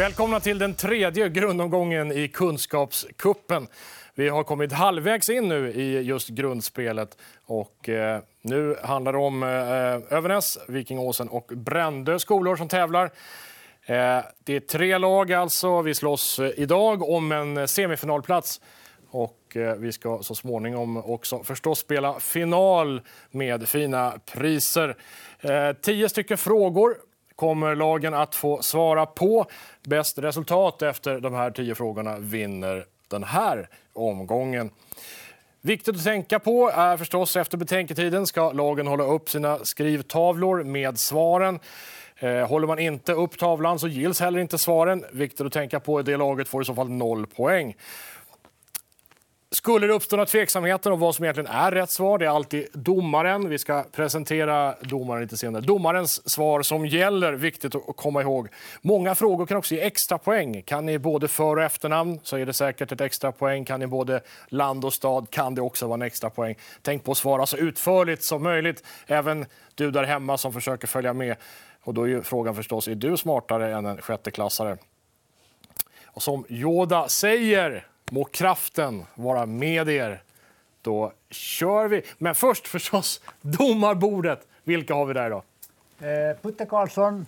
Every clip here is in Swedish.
Välkomna till den tredje grundomgången i Kunskapskuppen. Vi har kommit halvvägs in nu i just grundspelet. Och, eh, nu handlar det om eh, Övernäs, Vikingåsen och Brändö skolor som tävlar. Eh, det är tre lag alltså. Vi slåss eh, idag om en semifinalplats. Och eh, vi ska så småningom också förstås spela final med fina priser. Eh, tio stycken frågor kommer lagen att få svara på. Bäst resultat efter de här tio frågorna vinner den här omgången. Viktigt att tänka på är förstås efter betänketiden ska lagen hålla upp sina skrivtavlor med svaren. Eh, håller man inte upp tavlan så gills heller inte svaren. Viktigt att tänka på. Det laget får i så fall noll poäng. Skulle det uppstå några tveksamheter om vad som egentligen är rätt svar, det är alltid domaren. Vi ska presentera domaren lite senare. Domarens svar som gäller, viktigt att komma ihåg. Många frågor kan också ge extra poäng. Kan ni både för och efternamn så är det säkert ett extra poäng. Kan ni både land och stad kan det också vara en extra poäng. Tänk på att svara så utförligt som möjligt. Även du där hemma som försöker följa med. Och då är frågan förstås, är du smartare än en sjätteklassare? Och som Yoda säger Må kraften vara med er. Då kör vi. Men först förstås domarbordet. Vilka har vi där idag? Eh, Putte Karlsson,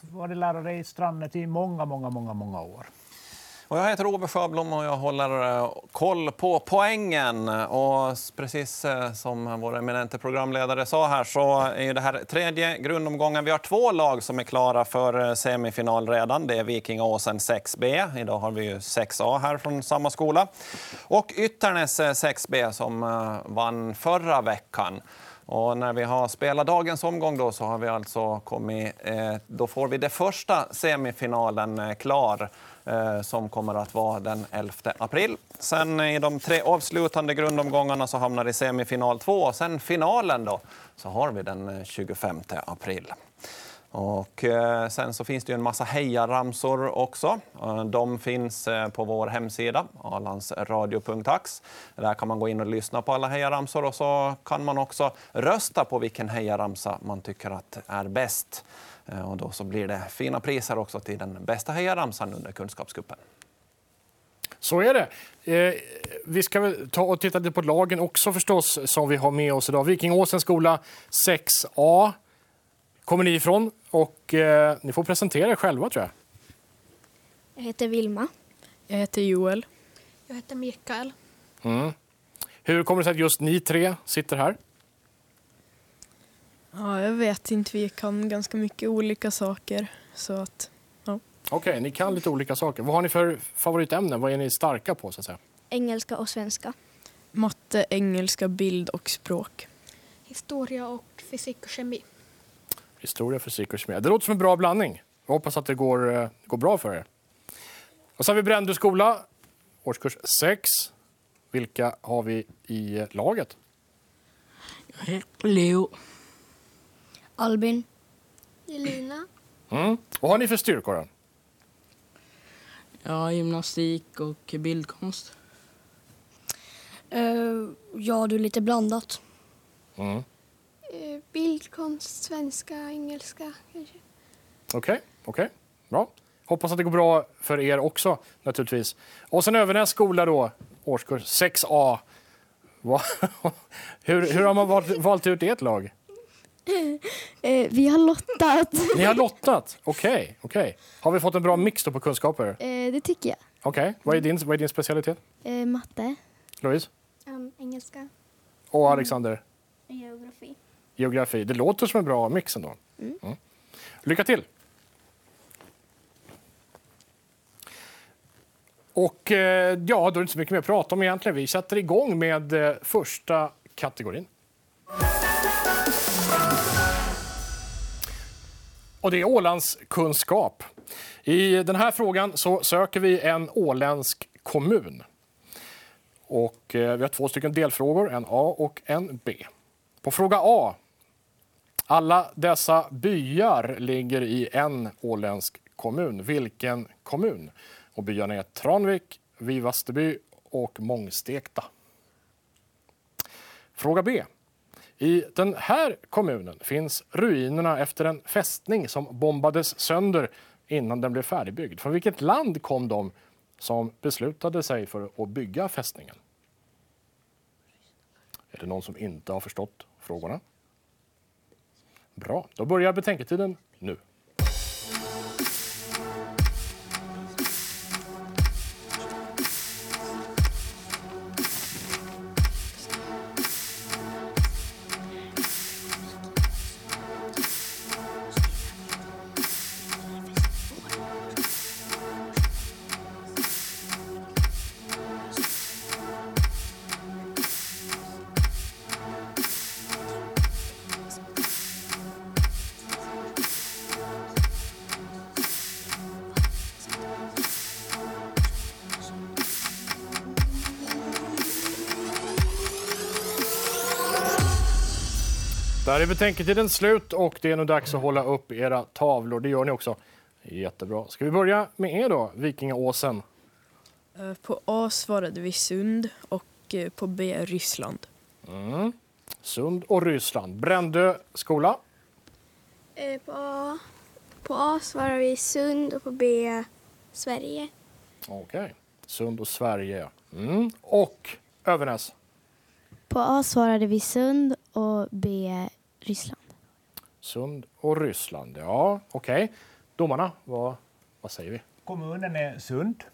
varit lärare i Strandet i många, många, många, många år. Och jag heter Ove Sjöblom och jag håller eh, koll på poängen. Och precis eh, som vår eminente programledare sa här så är det här tredje grundomgången. Vi har två lag som är klara för eh, semifinal redan. Det är Vikingaåsen 6B. Idag har vi ju 6A här från samma skola. Och Ytternäs 6B som vann förra veckan. Och när vi har spelat dagens omgång då så har vi alltså kommit, då får vi den första semifinalen klar Eh, som kommer att vara den 11 april. Sen i de tre avslutande grundomgångarna så hamnar i semifinal 2. Sen finalen då, så har vi den eh, 25 april. Och eh, sen så finns det en massa hejaramsor också. De finns på vår hemsida, alandsradio.ax. Där kan man gå in och lyssna på alla hejaramsor och så kan man också rösta på vilken hejaramsa man tycker att är bäst. Eh, och då så blir det fina priser också till den bästa hejaramsan under Kunskapscupen. Så är det. Eh, vi ska väl ta och titta lite på lagen också förstås som vi har med oss idag. Vikingåsens skola 6A kommer ni ifrån och eh, ni får presentera er själva tror jag. Jag heter Vilma. Jag heter Joel. Jag heter Mikael. Mm. Hur kommer det sig att just ni tre sitter här? Ja, jag vet inte. Vi kan ganska mycket olika saker. Så att, ja. Okej, okay, ni kan lite olika saker. Vad har ni för favoritämnen? Vad är ni starka på? så att säga? Engelska och svenska. Matte, engelska, bild och språk. Historia och fysik och kemi. Historia, fysik och kemi. Det låter som en bra blandning. Jag hoppas att det går, eh, går bra för er. Och så har vi Brändö skola, årskurs 6. Vilka har vi i laget? Jag heter Leo. Albin. Elina. Mm. Vad har ni för styrkor? Då? Ja, gymnastik och bildkonst. Uh, ja, du är lite blandat. Mm. Uh, bildkonst, svenska, engelska kanske. Okej, okay, okej. Okay. Bra. Hoppas att det går bra för er också naturligtvis. Och sen Övernäs skola då, årskurs 6A. hur, hur har man valt, valt ut ert lag? Eh, vi har lottat. Ni har lottat? Okej. Okay, okay. Har vi fått en bra mix på kunskaper? Eh, det tycker jag. Okej. Okay. Vad, är din, vad är din specialitet? Eh, matte. Louise? Um, engelska. Och Alexander? Geografi. Geografi. Det låter som en bra mix ändå. Mm. Mm. Lycka till! Och eh, ja, då är det inte så mycket mer att prata om egentligen. Vi sätter igång med eh, första kategorin. Och det är Ålandskunskap. I den här frågan så söker vi en åländsk kommun. Och eh, vi har två stycken delfrågor, en A och en B. På fråga A. Alla dessa byar ligger i en åländsk kommun. Vilken kommun? Och byarna är Tranvik, Vivasteby och Mångstekta. Fråga B. I den här kommunen finns ruinerna efter en fästning som bombades sönder innan den blev färdigbyggd? Från vilket land kom de som beslutade sig för att bygga fästningen? Är det någon som inte har förstått frågorna? Bra, då börjar betänketiden nu. Där är betänketiden slut och det är nu dags att hålla upp era tavlor. Det gör ni också. Jättebra. Ska vi börja med er då, Vikingaåsen? Eh, På A svarade vi Sund och eh, på B Ryssland. Mm. Sund och Ryssland. Brändö skola. Eh, på, A, på A svarar vi Sund och på B Sverige. Okej. Sund och Sverige. Mm. Och Övernäs. På A svarade vi Sund och B Ryssland. Sund och Ryssland. Ja, okej. Domarna, vad, vad säger vi? Kommunen är Sund.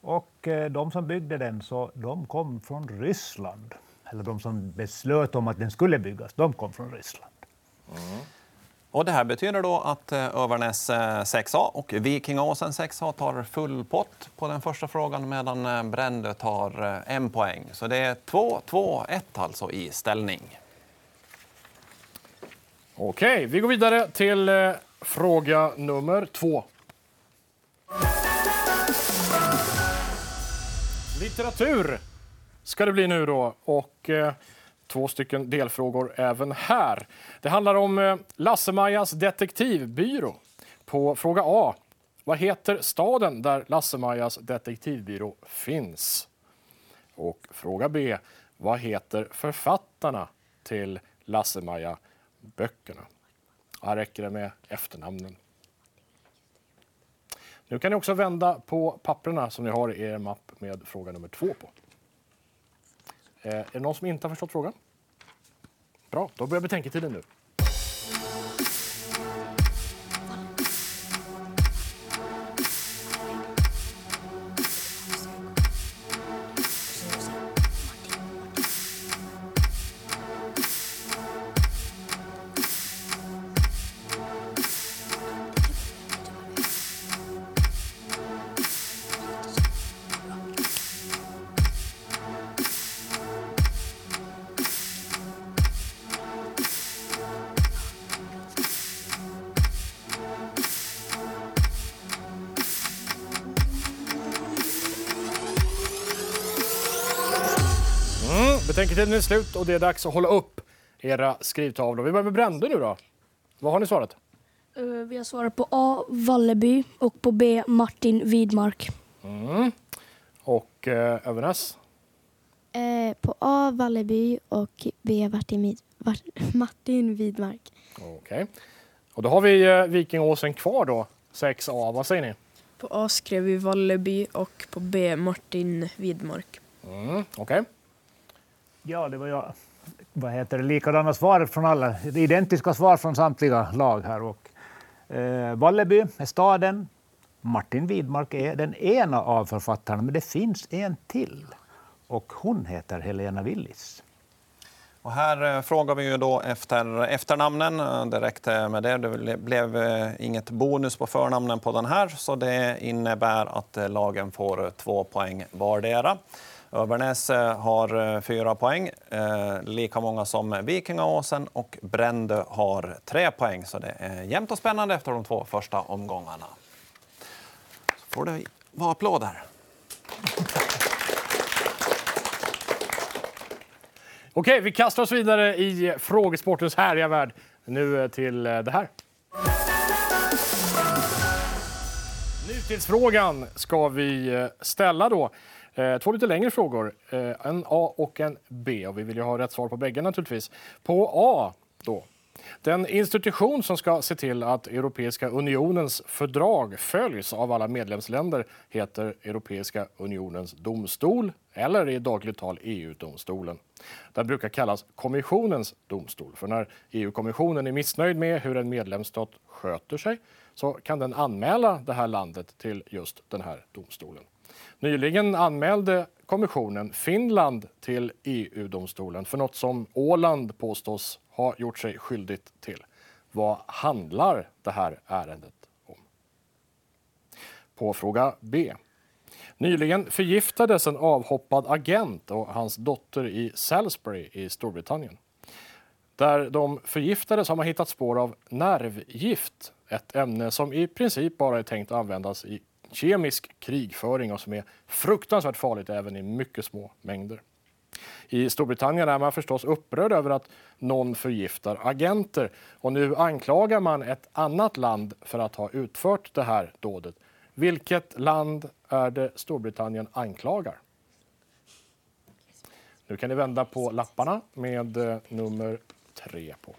Och eh, de som byggde den så de kom från Ryssland. Eller de som beslöt om att den skulle byggas, de kom från Ryssland. Och det här betyder då att eh, Övernäs eh, 6A och Vikingaåsen 6A tar full pott på den första frågan medan eh, Brändö tar eh, en poäng. Så det är 2-2-1 alltså i ställning. Okej, vi går vidare till eh, fråga nummer två. Litteratur ska det bli nu då. Och eh, två stycken delfrågor även här. Det handlar om eh, Lasse-Majas detektivbyrå. På fråga A. Vad heter staden där Lasse-Majas detektivbyrå finns? Och fråga B. Vad heter författarna till böckerna. Här räcker det med efternamnen. Nu kan ni också vända på papperna som ni har i er mapp med fråga nummer två på. Eh, är det någon som inte har förstått frågan? Bra, då börjar betänketiden nu. Betänketiden är slut och det är dags att hålla upp era skrivtavlor. Vi börjar med Brände nu då. Vad har ni svarat? Eh, Vi har svarat på A. Valleby och på B. Martin Widmark. Mm. Och eh, Övernäs? Eh, på A Valleby och B Martin, Martin Widmark. Okej. Och då har vi eh, Vikingåsen kvar då. 6A. Vad säger ni? På A skrev vi Valleby och på B Martin Widmark. Mm. Okej. Ja, det var jag. Vad heter det? Likadana svar från alla. Identiska svar från samtliga lag här. Och, eh, Valleby är staden. Martin Widmark är den ena av författarna, men det finns en till. Och hon heter Helena Willis. Och här eh, frågar vi ju då efter efternamnen. Eh, det räckte eh, med det. Det blev inget bonus på förnamnen på den här så det innebär att lagen får två poäng vardera. Övernäs eh, har eh, fyra poäng, eh, lika många som Vikingaåsen och Brändö har tre poäng. Så det är jämnt och spännande efter de två första omgångarna. Så får det vara applåder. Okej, vi kastar oss vidare i frågesportens härliga värld. Nu till det här. Nutidsfrågan ska vi ställa då. Eh, Två lite längre frågor, eh, en A och en B. Och vi vill ju ha rätt svar på bägge naturligtvis. På A då. Den institution som ska se till att Europeiska unionens fördrag följs av alla medlemsländer heter Europeiska unionens domstol, eller i dagligt tal EU-domstolen. Den brukar kallas kommissionens domstol, för när EU-kommissionen är missnöjd med hur en medlemsstat sköter sig så kan den anmäla det här landet till just den här domstolen. Nyligen anmälde kommissionen Finland till EU-domstolen för något som Åland påstås ha gjort sig skyldigt till. Vad handlar det här ärendet om? På fråga B. Nyligen förgiftades en avhoppad agent och hans dotter i Salisbury i Storbritannien. Där de förgiftades har man hittat spår av nervgift, ett ämne som i princip bara är tänkt att användas i kemisk krigföring och som är fruktansvärt farligt även i mycket små mängder. I Storbritannien är man förstås upprörd över att någon förgiftar agenter och nu anklagar man ett annat land för att ha utfört det här dådet. Vilket land är det Storbritannien anklagar? Nu kan ni vända på lapparna med eh, nummer tre på.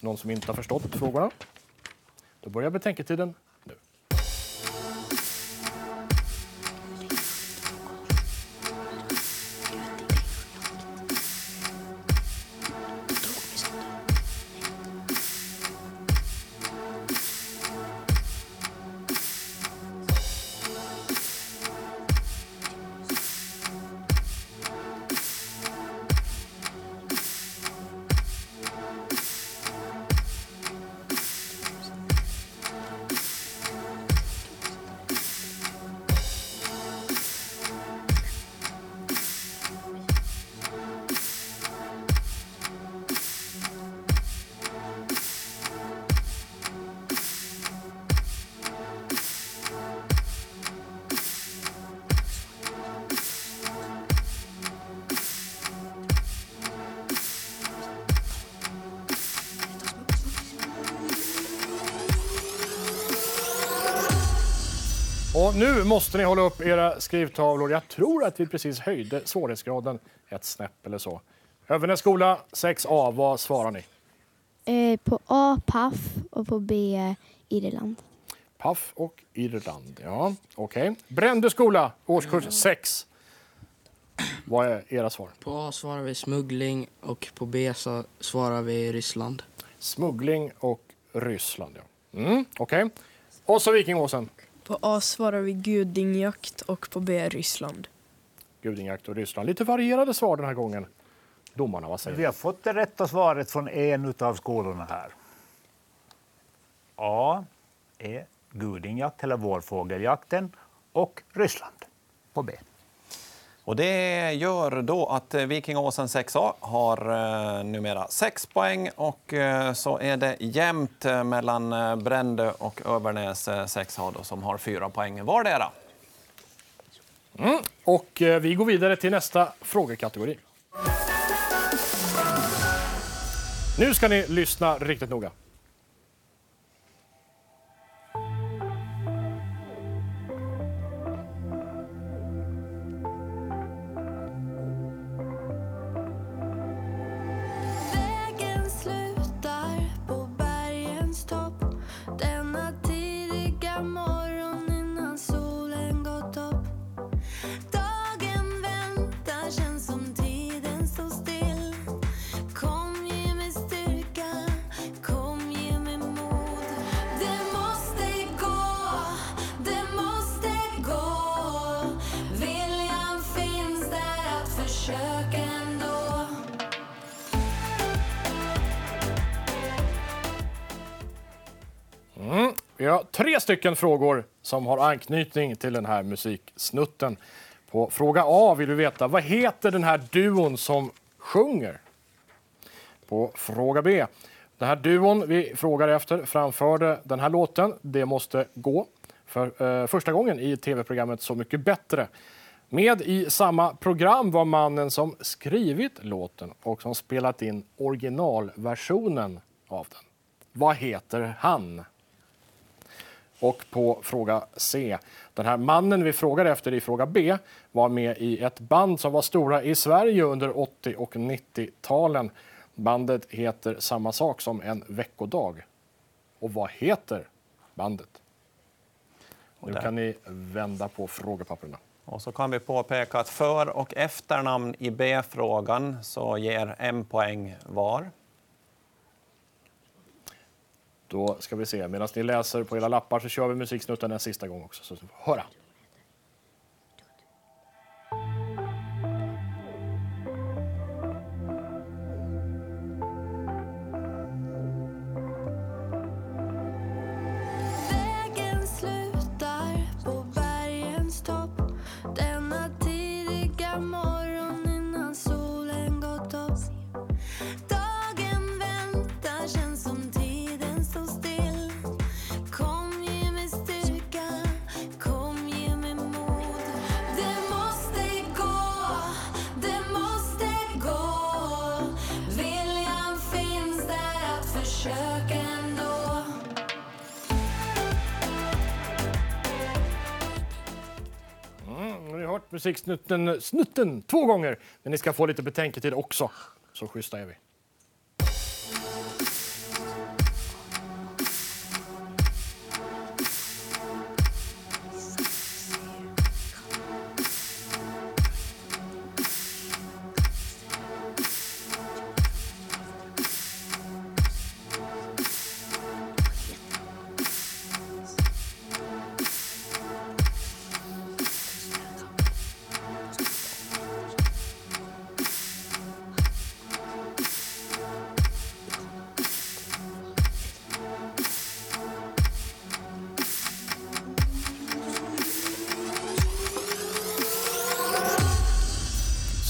Någon som inte har förstått frågorna? Då börjar betänketiden Och nu måste ni hålla upp era skrivtavlor. Jag tror att vi precis höjde svårighetsgraden ett snäpp eller så. Övernäs skola 6A, vad svarar ni? Eh, på A, Paff och på B, Irland. Paff och Irland. Ja, okej. Brändö skola, årskurs 6. Vad är era svar? På A svarar vi smuggling och på B så svarar vi Ryssland. Smuggling och Ryssland. Ja. Mm, okej. Och så Vikingåsen. På A svarar vi gudingjakt och på B Ryssland. Gudingjakt och Ryssland. Lite varierade svar den här gången. Domarna, vad säger Vi har fått det rätta svaret från en av skolorna här. A är gudingjakt eller vårfågeljakten och Ryssland på B. Och det gör då att eh, Vikingåsen 6A har eh, numera 6 poäng och eh, så är det jämnt mellan Brände Brändö och Övernäs 6A då, som har 4 poäng vardera. Mm, och vi går vidare till nästa frågekategori. Nu ska ni lyssna riktigt noga. Stycken frågor som har anknytning till den här musiksnutten. På fråga A vill du veta vad heter den här duon som sjunger? På fråga B. Den här duon vi frågar efter framförde den här låten Det måste gå för eh, första gången i tv-programmet Så mycket bättre. Med i samma program var mannen som skrivit låten och som spelat in originalversionen av den. Vad heter han? Och på fråga C. Den här mannen vi frågar efter i fråga B var med i ett band som var stora i Sverige under 80 och 90-talen. Bandet heter samma sak som en veckodag. Och vad heter bandet? Nu kan ni vända på frågepapperna. Och så kan vi påpeka att för och efternamn i B-frågan så ger en poäng var. Då ska vi se. Medan ni läser på era lappar så kör vi musiksnutten en sista gång också. Så vi får höra. Musiksnutten snutten två gånger. Men ni ska få lite betänketid också. Så schyssta är vi.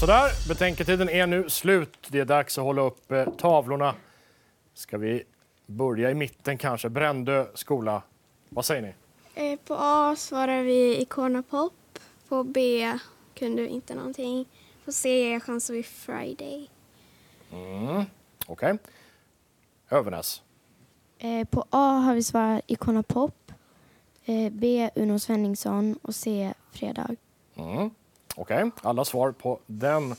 Sådär, betänketiden är nu slut. Det är dags att hålla upp eh, tavlorna. Ska vi börja i mitten kanske? Brändö skola. Vad säger ni? Eh, På A svarar vi Icona Pop. På B kunde vi inte någonting. På C chansar vi Friday. Mm. Okej. Övernäs. Eh, på A har vi svarat Icona Pop, B Uno Svenningsson och C Fredag. Mm. Okej, alla svar på den.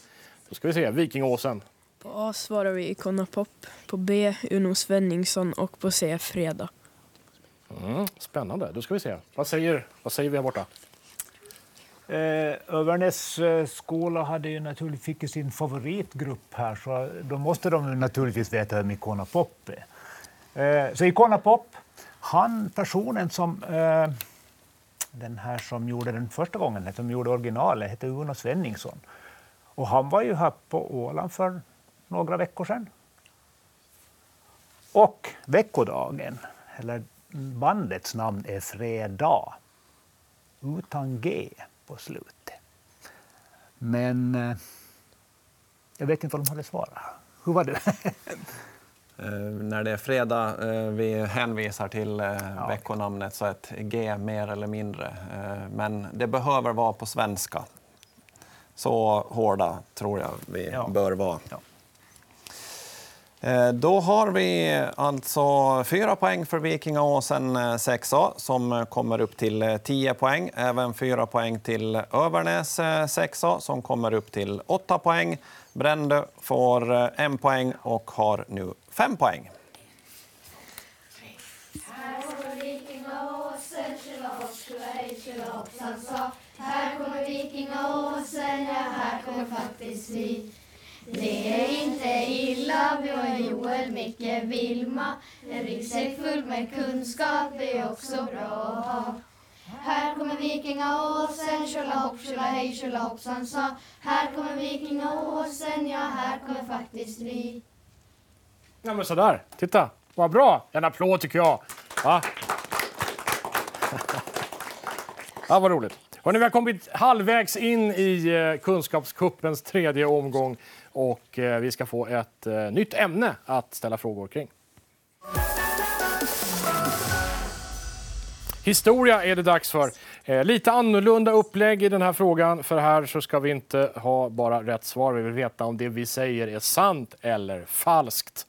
Då ska vi se, Vikingåsen. På A svarar vi Icona Pop, på B Uno Svenningsson och på C Fredag. Mm. Spännande. Då ska vi se. Vad säger, vad säger vi här borta? Eh, Övernäs eh, skola hade ju naturligtvis fick sin favoritgrupp här, så då måste de naturligtvis veta vem Icona Pop är. Eh, så Icona Pop, han personen som eh, den här som gjorde den första gången, som gjorde originalet, hette Uno Svenningsson. Och han var ju här på Åland för några veckor sedan. Och veckodagen, eller bandets namn är Fredag utan G på slutet. Men eh, jag vet inte vad de hade svarat. Hur var det? Eh, när det är fredag eh, vi hänvisar till eh, Ja. veckonamnet så ett G mer eller mindre. Men det behöver vara på svenska. Så hårda tror jag vi Ja. bör vara. Ja. Då har vi alltså fyra poäng för Vikingaåsen 6A som kommer upp till eh, 10 poäng. Även fyra poäng till Övernäs 6A som kommer upp till 8 poäng. Brändö får en poäng och har nu fem poäng. Här kommer Vikingaåsen, ja här kommer faktiskt vi. Det är inte illa, vi har Joel, Micke, Vilma. En ryggsäck full med kunskap är också bra att ha. Här kommer Vikingaåsen, tjolahopp, tjolahej, tjolahoppsan sa. Här kommer Vikingaåsen, ja här kommer faktiskt vi. Ja, men sådär. Titta, vad bra. En applåd tycker jag. Va? Ja, vad roligt. Hörrni, vi har kommit halvvägs in i eh, Kunskapskuppens tredje omgång och eh, vi ska få ett eh, nytt ämne att ställa frågor kring. Historia är det dags för. Eh, lite annorlunda upplägg i den här frågan, för här så ska vi inte ha bara rätt svar. Vi vill veta om det vi säger är sant eller falskt.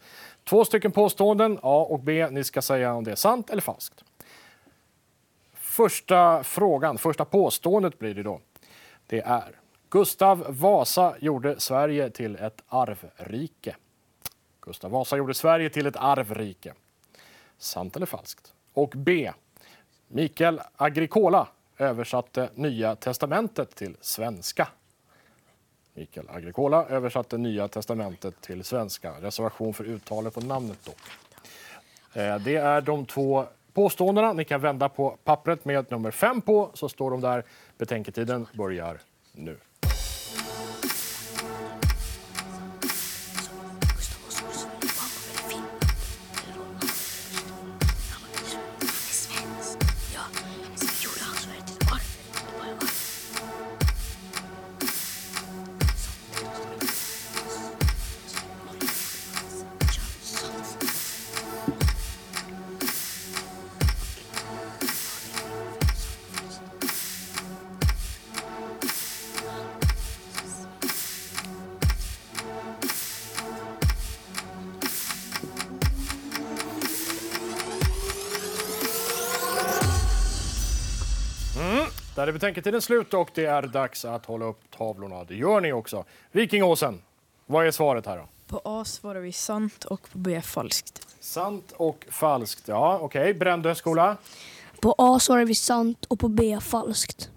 Två stycken påståenden, A och B. Ni ska säga om det är sant eller falskt. Första frågan, första påståendet blir det då. Det är Gustav Vasa gjorde Sverige till ett arvrike. Gustav Vasa gjorde Sverige till ett arvrike. Sant eller falskt? Och B. Mikael Agricola översatte Nya testamentet till svenska. Mikael Agricola översatte Nya testamentet till svenska. Reservation för uttalet på namnet dock. Eh, det är de två påståendena. Ni kan vända på pappret med nummer fem på, så står de där. Betänketiden börjar nu. Betänketiden slut och det är dags att hålla upp tavlorna. Det gör ni också. Vikingåsen, vad är svaret här då? På A svarar vi sant och på B falskt. Sant och falskt. Ja, okej. Brändö skola. På A svarar vi sant och på B falskt.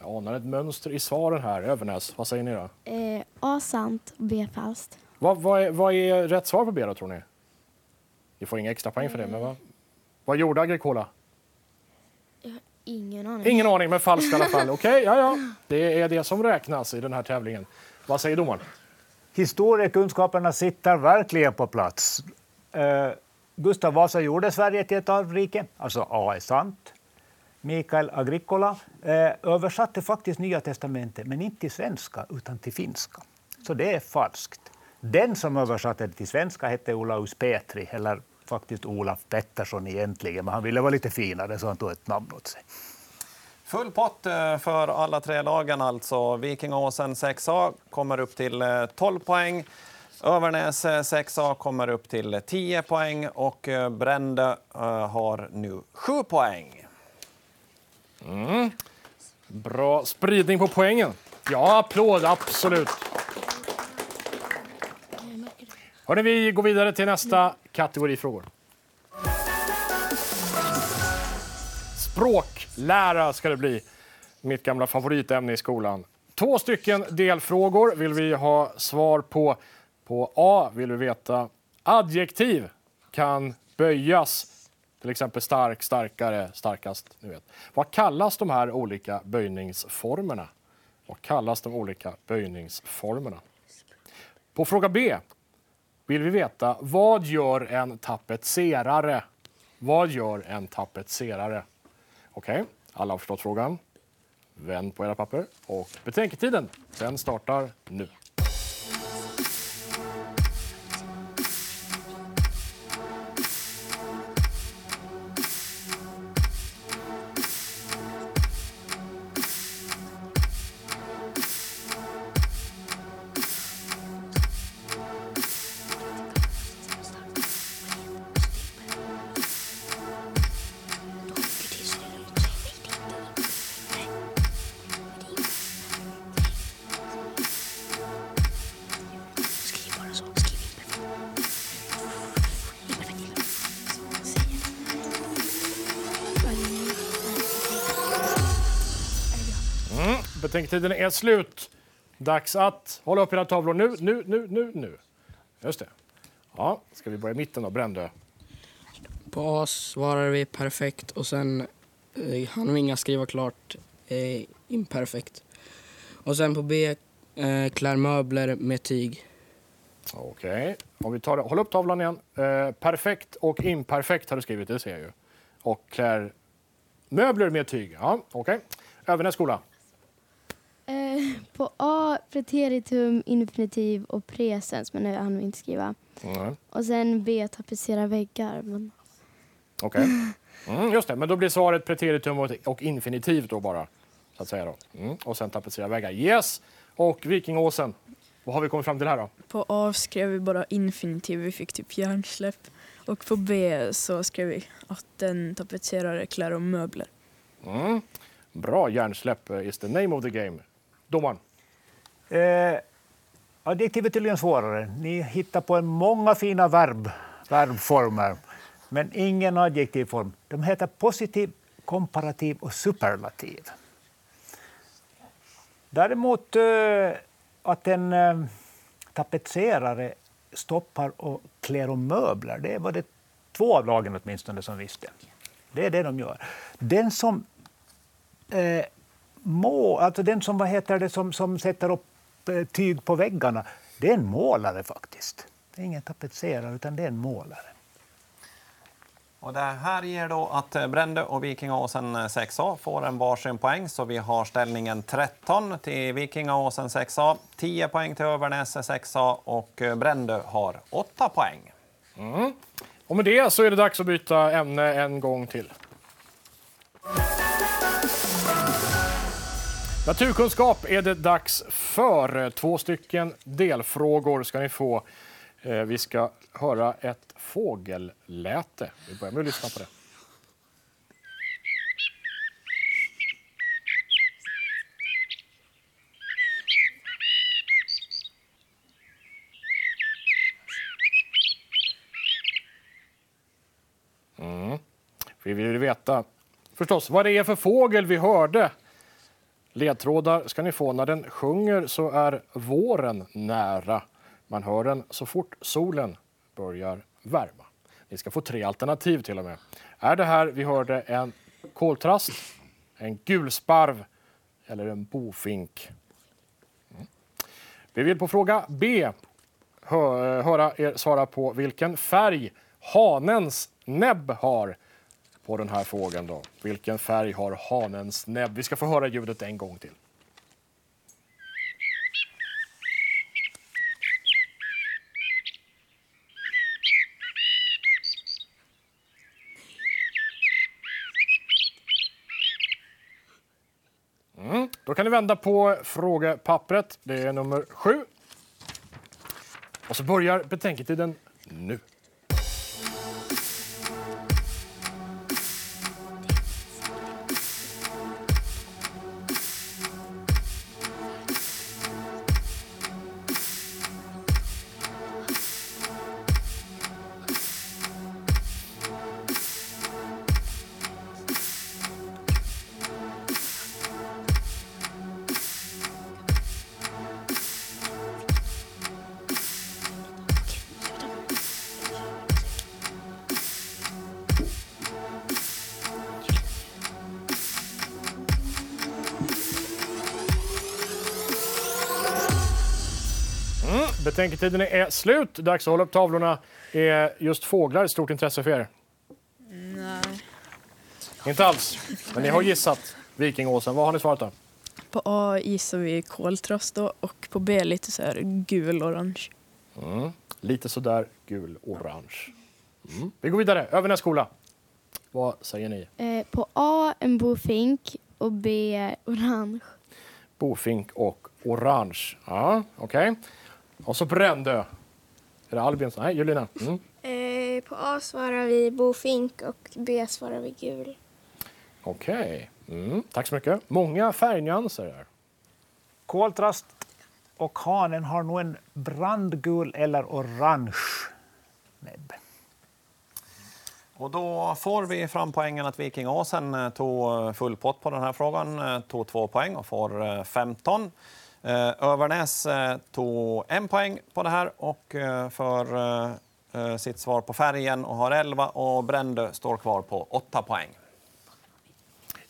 Jag anar ett mönster i svaren här. Övernäs, vad säger ni då? Eh, A sant och B falskt. Vad, vad, är, vad är rätt svar på B då, tror ni? Ni får inga extra poäng för det, men vad, vad gjorde Agricola? Ingen aning. Ingen aning, men falskt i alla fall. Okej, ja, ja. Det är det som räknas i den här tävlingen. Vad säger domaren? Historiekunskaperna sitter verkligen på plats. Eh, Gustav Vasa gjorde Sverige till ett arvrike, alltså A är sant. Mikael Agricola eh, översatte faktiskt Nya testamentet, men inte till svenska utan till finska. Så det är falskt. Den som översatte det till svenska hette Olaus Petri, eller faktiskt Olaf Pettersson egentligen, men han ville vara lite finare så han tog ett namn åt sig. Full pott eh, för alla tre lagen alltså. Vikingåsen 6A kommer upp till eh, 12 poäng. Övernäs eh, 6A kommer upp till 10 poäng och eh, Brände eh, har nu 7 poäng. Bra spridning på poängen. Ja, applåd, absolut. Hörrni, vi går vidare till nästa kategori frågor. Språklära ska det bli. Mitt gamla favoritämne i skolan. Två stycken delfrågor vill vi ha svar på. På A vill vi veta adjektiv kan böjas. Till exempel stark, starkare, starkast. Ni vet. Vad kallas de här olika böjningsformerna? Vad kallas de olika böjningsformerna? På fråga B vill vi veta vad gör en tapetserare? Vad gör en tapetserare? Okej, alla har förstått frågan. Vänd på era papper. Och betänketiden, den startar nu. Betänketiden är slut. Dags att hålla upp era tavlor nu, nu, nu, nu, nu. Just det. Ja, ska vi börja i mitten då, Brändö? På A svarar vi perfekt och sen eh, hann vi inga skriva klart eh, imperfekt. Och sen på B eh, klär möbler med tyg. Okej. Om vi tar det. Håll upp tavlan igen. Eh, perfekt och imperfekt har du skrivit, det ser jag ju. Och klär möbler med tyg. Ja, okej. Övernäs skola. På A preteritum, infinitiv och presens, men det hann vi inte skriva. Mm. Och sen B tapetsera väggar. Men... Okej. Mm, just det, men då blir svaret preteritum och, och infinitiv då bara. Så att säga då. Mm. Och sen tapetsera väggar. Yes! Och Vikingåsen. Vad har vi kommit fram till här då? På A skrev vi bara infinitiv, vi fick typ hjärnsläpp. Och på B så skrev vi att den tapetserare klär om möbler. Mm. Bra hjärnsläpp eh, is the name of the game. Domaren. Eh, Adjektiv är tydligen svårare. Ni hittar på en många fina verb, verbformer, men ingen adjektivform. De heter positiv, komparativ och superlativ. Däremot eh, att en eh, tapetserare stoppar och klär om möbler, det var det två av lagen åtminstone som visste. Det är det de gör. Den som eh, må, alltså den som, vad heter det, som, som sätter upp tyg på väggarna, det är en målare faktiskt. Det är ingen tapetserare, utan det är en målare. Och det här ger då att eh, Brände och Vikingåsen 6A får en varsin poäng. Så vi har ställningen 13 till Vikingåsen 6A, 10 poäng till Övernäs 6A och eh, Brände har 8 poäng. Mm. Och med det så är det dags att byta ämne en gång till. Naturkunskap är det dags för. Två stycken delfrågor ska ni få. Eh, vi ska höra ett fågelläte. Vi börjar med att lyssna på det. Mm. Vi vill veta förstås vad det är för fågel vi hörde. Ledtrådar ska ni få. När den sjunger så är våren nära. Man hör den så fort solen börjar värma. Ni ska få tre alternativ till och med. Är det här vi hörde en koltrast, en gulsparv eller en bofink? Mm. Vi vill på fråga B hö höra er svara på vilken färg hanens näbb har på den här frågan Då. Vilken färg har hanens näbb? Vi ska få höra ljudet en gång till. Mm. Då kan ni vända på frågepappret. Det är nummer sju. Och så börjar betänketiden nu. Betänketiden är slut. Dags att hålla upp tavlorna. Är just fåglar ett stort intresse för er? Nej. Inte alls. Men ni har gissat Vikingåsen. Vad har ni svarat då? På A gissar vi koltrast då, och på B lite så här gul-orange. Mm. Lite sådär gul-orange. Mm. Vi går vidare. Övernäs skola. Vad säger ni? Eh, på A en bofink och B orange. Bofink och orange. Ja, okej. Okay. Och så Brändö. Är det Albin? Nej, Julina. Mm. Eh, på A svarar vi bofink och B svarar vi gul. Okej. Okay. Mm. Tack så mycket. Många färgnyanser här. Koltrast och hanen har nog en brandgul eller orange näbb. Och då får vi fram poängen att Vikingåsen eh, tog full pott på den här frågan, eh, tog två poäng och får 15. Eh, Övernäs eh, tog en poäng på det här och eh, för sitt svar på färgen och har 11 och Brändö står kvar på 8 poäng.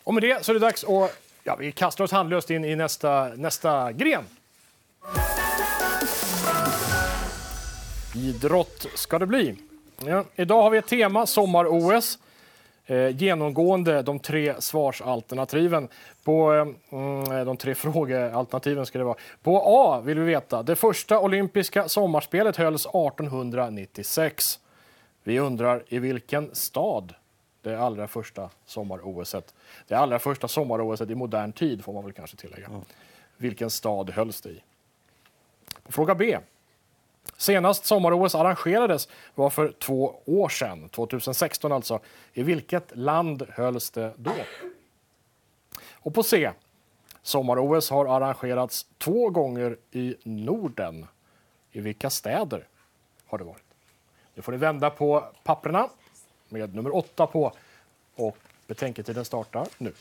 Och med det så är det dags att ja, vi kastar oss handlöst in i nästa, nästa gren. Idrott ska det bli. Ja, idag har vi ett tema, sommar-OS genomgående de tre svarsalternativen. På eh, de tre frågealternativen ska det vara. På A vill vi veta. Det första olympiska sommarspelet hölls 1896. Vi undrar i vilken stad det allra första sommar-OS. Det allra första sommar-OS i modern tid får man väl kanske tillägga. Mm. Vilken stad hölls det i? Fråga B. Senast sommar-OS arrangerades var för två år sedan, 2016 alltså. I vilket land hölls det då? Och på C. Sommar-OS har arrangerats två gånger i Norden. I vilka städer har det varit? Nu får ni vända på papperna med nummer åtta på och betänketiden startar nu.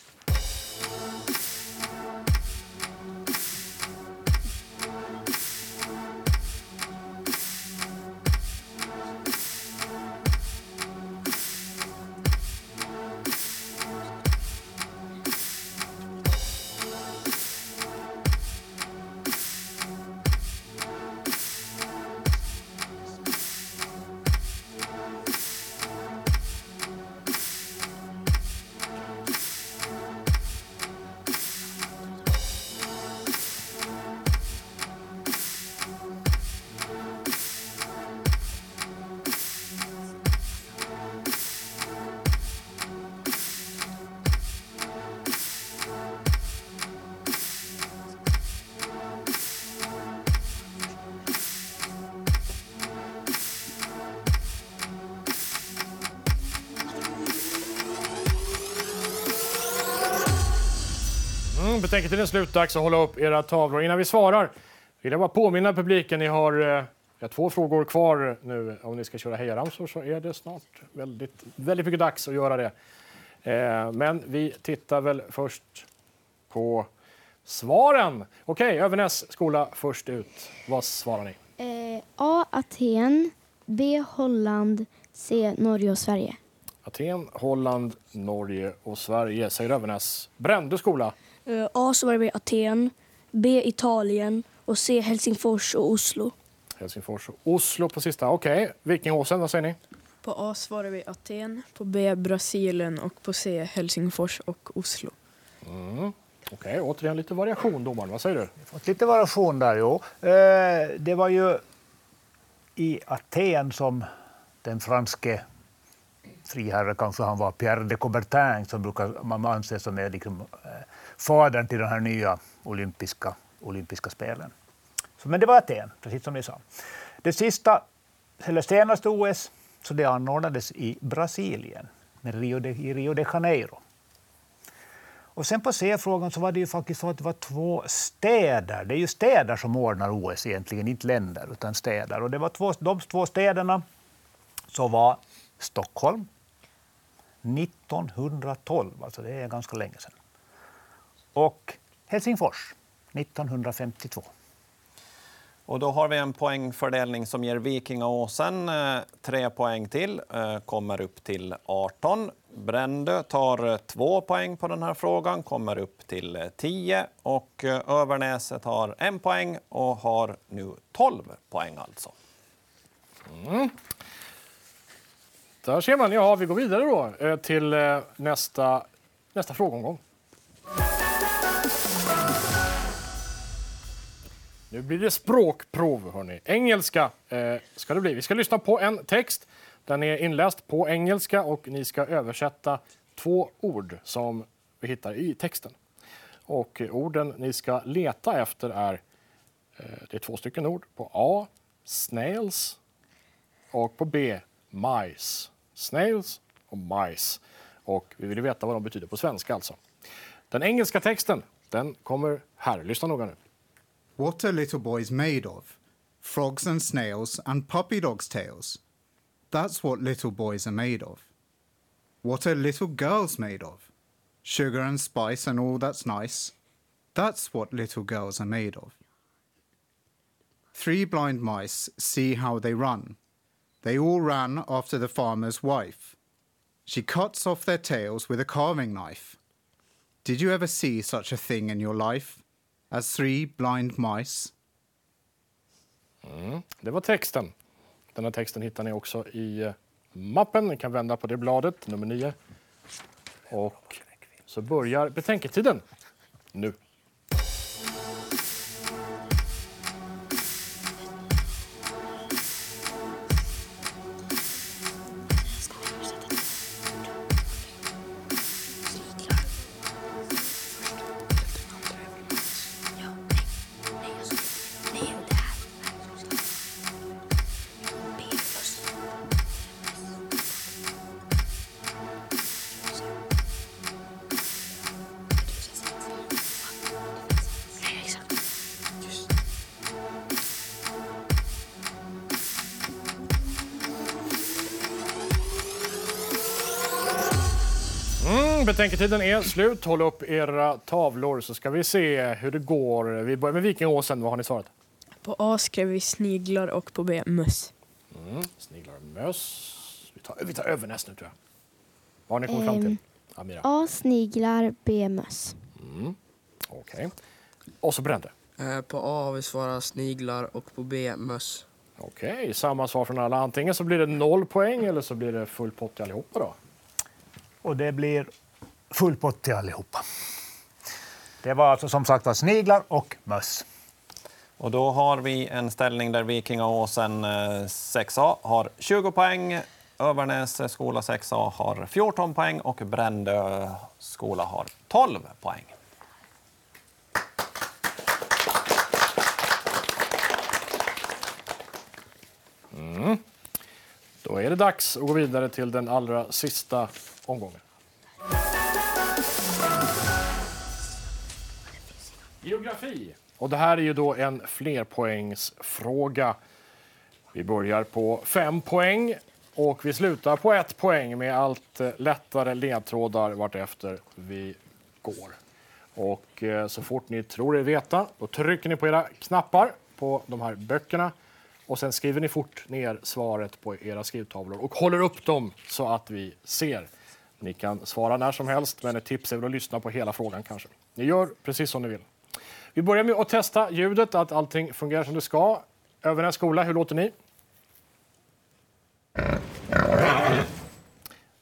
Mm, betänketiden är slut. Dags att hålla upp era tavlor. Innan vi svarar vill jag bara påminna publiken. Ni har eh, ja, två frågor kvar nu. Om ni ska köra hejaramsor så är det snart väldigt, väldigt mycket dags att göra det. Eh, men vi tittar väl först på svaren. Okej, Övernäs skola först ut. Vad svarar ni? Eh, A. Aten. B. Holland. C. Norge och Sverige. Aten, Holland, Norge och Sverige, säger Övernäs. Brändö skola. Eh, A svarar vi Aten, B Italien och C Helsingfors och Oslo. Helsingfors och Oslo på sista. Okej, Vikingåsen, vad säger ni? På A svarar vi Aten, på B Brasilien och på C Helsingfors och Oslo. Mm. Okej, återigen lite variation domaren. Vad säger du? Fått lite variation där, jo. Eh, det var ju i Aten som den franske friherre, kanske han var, Pierre de Coubertin, som brukar man anse som är liksom, eh, fadern till de här nya olympiska, olympiska spelen. Så, men det var Aten, precis som ni sa. Det sista, eller senaste OS, så det anordnades i Brasilien, med Rio de, i Rio de Janeiro. Och sen på C-frågan så var det ju faktiskt så att det var två städer. Det är ju städer som ordnar OS egentligen, inte länder, utan städer. Och det var två, de två städerna så var Stockholm 1912, alltså det är ganska länge sedan. Och Helsingfors 1952. Och då har vi en poängfördelning som ger Vikingaåsen eh, tre poäng till, eh, kommer upp till 18. Brändö tar eh, två poäng på den här frågan, kommer upp till eh, 10. Och Övernäset har en poäng och har nu 12 poäng alltså. Där ser man. Ja, vi går vidare då till nästa, nästa frågeomgång. Nu blir det språkprov. Hörni. Engelska eh, ska det bli. Vi ska lyssna på en text. Den är inläst på engelska och ni ska översätta två ord som vi hittar i texten. Och orden ni ska leta efter är, eh, det är två stycken ord. På A, snails och på B, mice. Snails och mice. Och vi vill veta vad de betyder på svenska alltså. Den engelska texten, den kommer här. Lyssna noga nu. What are little boys made of? Frogs and snails and puppy dogs' tails. That's what little boys are made of. What are little girls made of? Sugar and spice and all that's nice. That's what little girls are made of. Three blind mice see how they run. They all ran after the farmer's wife. She cuts off their tails with a carving knife. Did you ever see such a thing in your life? As three blind mice? Mm, det var texten. Den här texten hittar ni också i eh, mappen. Ni kan vända på det bladet, nummer 9. Och så börjar betänketiden nu. Betänketiden är slut. Håll upp era tavlor så ska vi se hur det går. Vi börjar med Vikingåsen. Vad har ni svarat? På A skrev vi sniglar och på B möss. Mm, sniglar och möss. Vi tar, vi tar Övernäs nu tror jag. Vad har ni kommit fram till? Ehm, Amira? A. Sniglar. B. Möss. Mm. Okej. Och så Brände. Eh, På A har vi svarat sniglar och på B möss. Okej, samma svar från alla. Antingen så blir det noll poäng eller så blir det full pott till allihopa då. Och det blir full pott till allihopa. Det var alltså som sagt var sniglar och möss. Och då har vi en ställning där Vikingaåsen eh, 6A har 20 poäng, Övernäs skola 6A har 14 poäng och Brändö skola har 12 poäng. Då är det dags att gå vidare till den allra sista omgången. Geografi. Och det här är ju då en flerpoängsfråga. Vi börjar på fem poäng och vi slutar på ett poäng med allt eh, lättare ledtrådar vartefter vi går. Och eh, så fort ni tror er veta, då trycker ni på era knappar på de här böckerna och sen skriver ni fort ner svaret på era skrivtavlor och håller upp dem så att vi ser. Ni kan svara när som helst, men ett tips är väl att lyssna på hela frågan kanske. Ni gör precis som ni vill. Vi börjar med att testa ljudet, att allting fungerar som det ska. Övernäs skola, hur låter ni?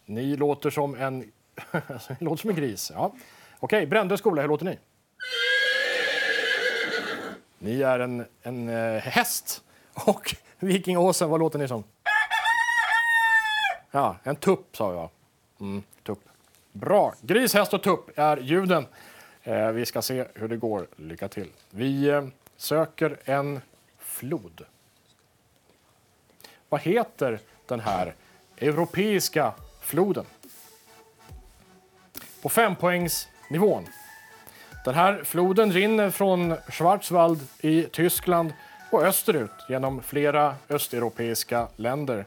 Ni låter som en, ni låter som en gris. Ja. Okej, Brändö skola, hur låter ni? Ni är en, en eh, häst. Och Vikingåsen, vad låter ni som? Ja, en tupp sa jag. Mm, tupp. Bra. Gris, häst och tupp är ljuden. Eh, vi ska se hur det går. Lycka till. Vi eh, söker en flod. Vad heter den här europeiska floden? På fempoängsnivån. Den här floden rinner från Schwarzwald i Tyskland och österut genom flera östeuropeiska länder.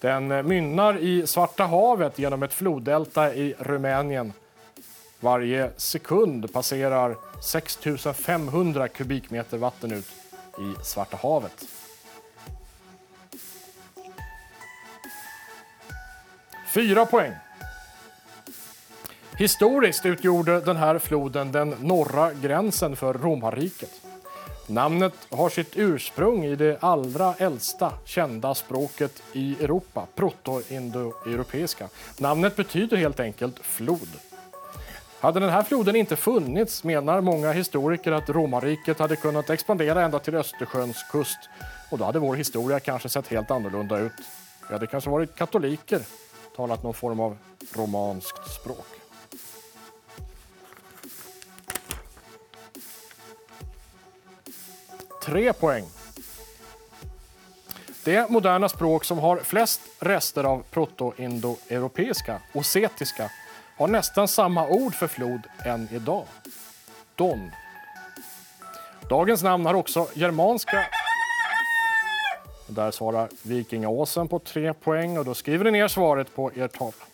Den mynnar i Svarta havet genom ett floddelta i Rumänien. Varje sekund passerar 6 500 kubikmeter vatten ut i Svarta havet. Fyra poäng. Historiskt utgjorde den här floden den norra gränsen för romarriket. Namnet har sitt ursprung i det allra äldsta kända språket i Europa, proto-indoeuropeiska. Namnet betyder helt enkelt flod. Hade den här floden inte funnits menar många historiker att romarriket hade kunnat expandera ända till Östersjöns kust och då hade vår historia kanske sett helt annorlunda ut. Vi hade kanske varit katoliker, talat någon form av romanskt språk. Tre poäng. Det moderna språk som har flest rester av proto-indoeuropeiska, har nästan samma ord för flod än idag. Don. Dagens namn har också germanska... Där svarar Vikingaåsen på tre poäng och då skriver ni ner svaret på er tavla.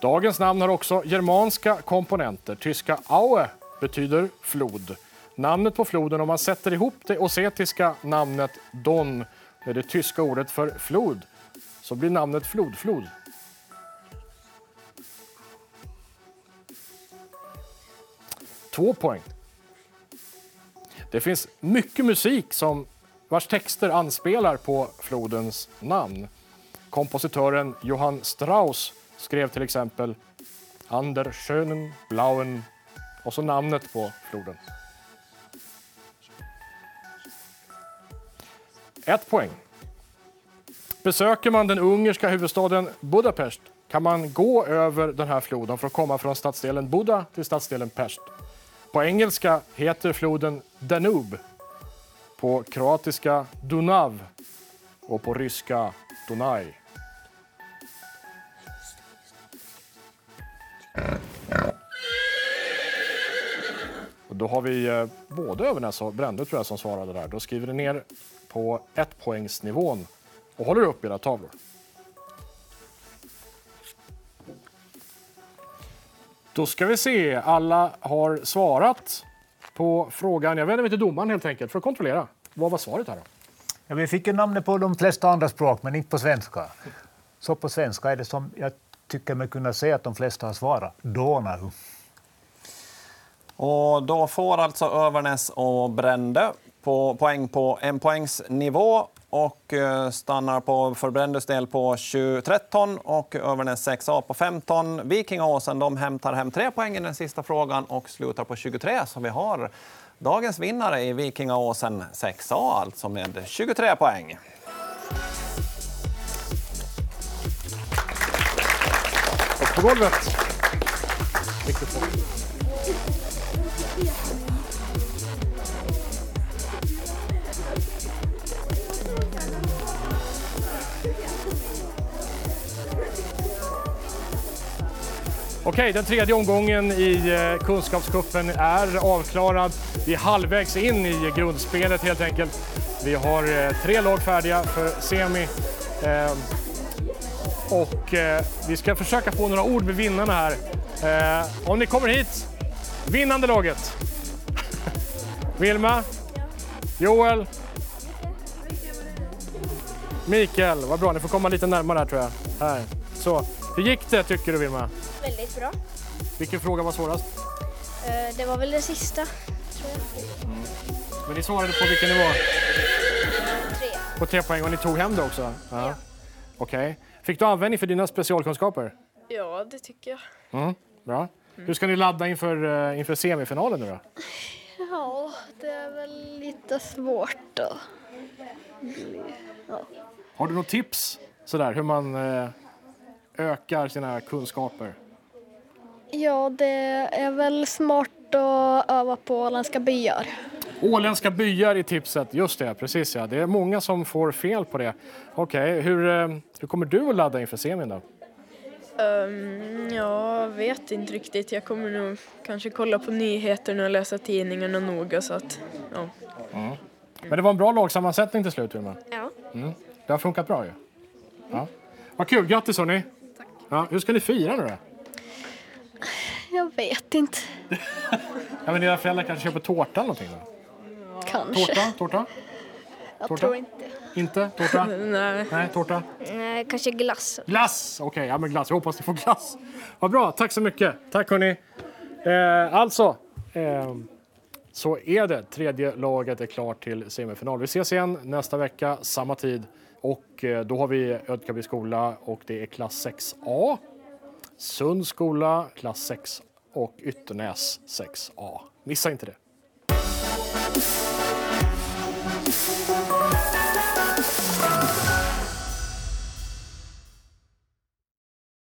Dagens namn har också germanska komponenter. Tyska Aue betyder flod. Namnet på floden, om man sätter ihop det osetiska namnet Don med det tyska ordet för flod, så blir namnet flodflod. Två poäng. Det finns mycket musik som, vars texter anspelar på flodens namn. Kompositören Johann Strauss skrev till exempel Ander schönen blauen och så namnet på floden. Ett poäng. Besöker man den ungerska huvudstaden Budapest kan man gå över den här floden för att komma från stadsdelen Buda till stadsdelen Pest. På engelska heter floden Danube, på kroatiska Dunav och på ryska Donaj. Då har vi eh, både Övernäs och Brände tror jag som svarade där. Då skriver ni ner på ettpoängsnivån och håller upp era tavlor. Då ska vi se. Alla har svarat på frågan. Jag vänder mig till domaren helt enkelt för att kontrollera. Vad var svaret här då? Ja, vi fick ju namnet på de flesta andra språk, men inte på svenska. Så på svenska är det som jag tycker mig kunna se att de flesta har svarat. Donau. Och då får alltså Övernäs och Brände på poäng på en poängs nivå och eh, stannar på för Brändes del på 13 och Övernäs 6A på 15. Vikingåsen de hämtar hem tre poäng i den sista frågan och slutar på 23. Så vi har dagens vinnare i Vikingåsen 6A alltså med 23 poäng. Upp på golvet. Mikrofon. Okej, den tredje omgången i eh, Kunskapskuppen Kunskapscupen är avklarad. Vi är halvvägs in i grundspelet helt enkelt. Vi har eh, tre lag färdiga för semi. Ehm, och eh, vi ska försöka få några ord med vinnarna här. Om ni kommer hit, vinnande laget. Vilma? Joel? Mikael, vad bra. Ni får komma lite närmare här tror jag. Här. Så. Hur gick det tycker du Vilma? Väldigt bra. Vilken fråga var svårast? Eh, Det var väl det sista, tror jag. Men ni svarade på vilken nivå? Tre. På tre poäng och ni tog hem det också? Ja. Okej. Fick du användning för dina specialkunskaper? Ja, det tycker jag. Mm. Bra. Hur ska ni ladda inför, eh, inför semifinalen nu då? Ja, det är väl lite svårt. Ja. Har du något tips sådär hur man eh, ökar sina kunskaper? ja, det är väl smart att öva på åländska byar. Åländska byar i tipset, just det, precis ja. Det är många som får fel på det. Okej, hur, eh, hur kommer du att ladda inför semin då? Um, jag vet inte riktigt. Jag kommer nog kanske kolla på nyheterna och läsa tidningarna noga så att, ja. Men det var en bra lagsammansättning till slut, Vilma. Ja. Mm. Det har funkat bra ju. Ja. Vad kul, grattis hörni! Ja, hur ska ni fira nu då? Jag vet inte. Ja, men dina föräldrar kanske köper tårta eller någonting då? Kanske. Tårta? Tårta? Jag Tårta? tror inte. Inte? Tårta? Nej. Nej, tårta? Nej, kanske glass. Glass! Okej, ja men glass. Jag hoppas ni får glass. Vad bra, tack så mycket. Tack hörni. Eh, alltså, eh, så är det. Tredje laget är klart till semifinal. Vi ses igen nästa vecka, samma tid. Och eh, då har vi Ödkaby skola och det är klass 6A. Sunds skola, klass 6 och Ytternäs 6A. Missa inte det.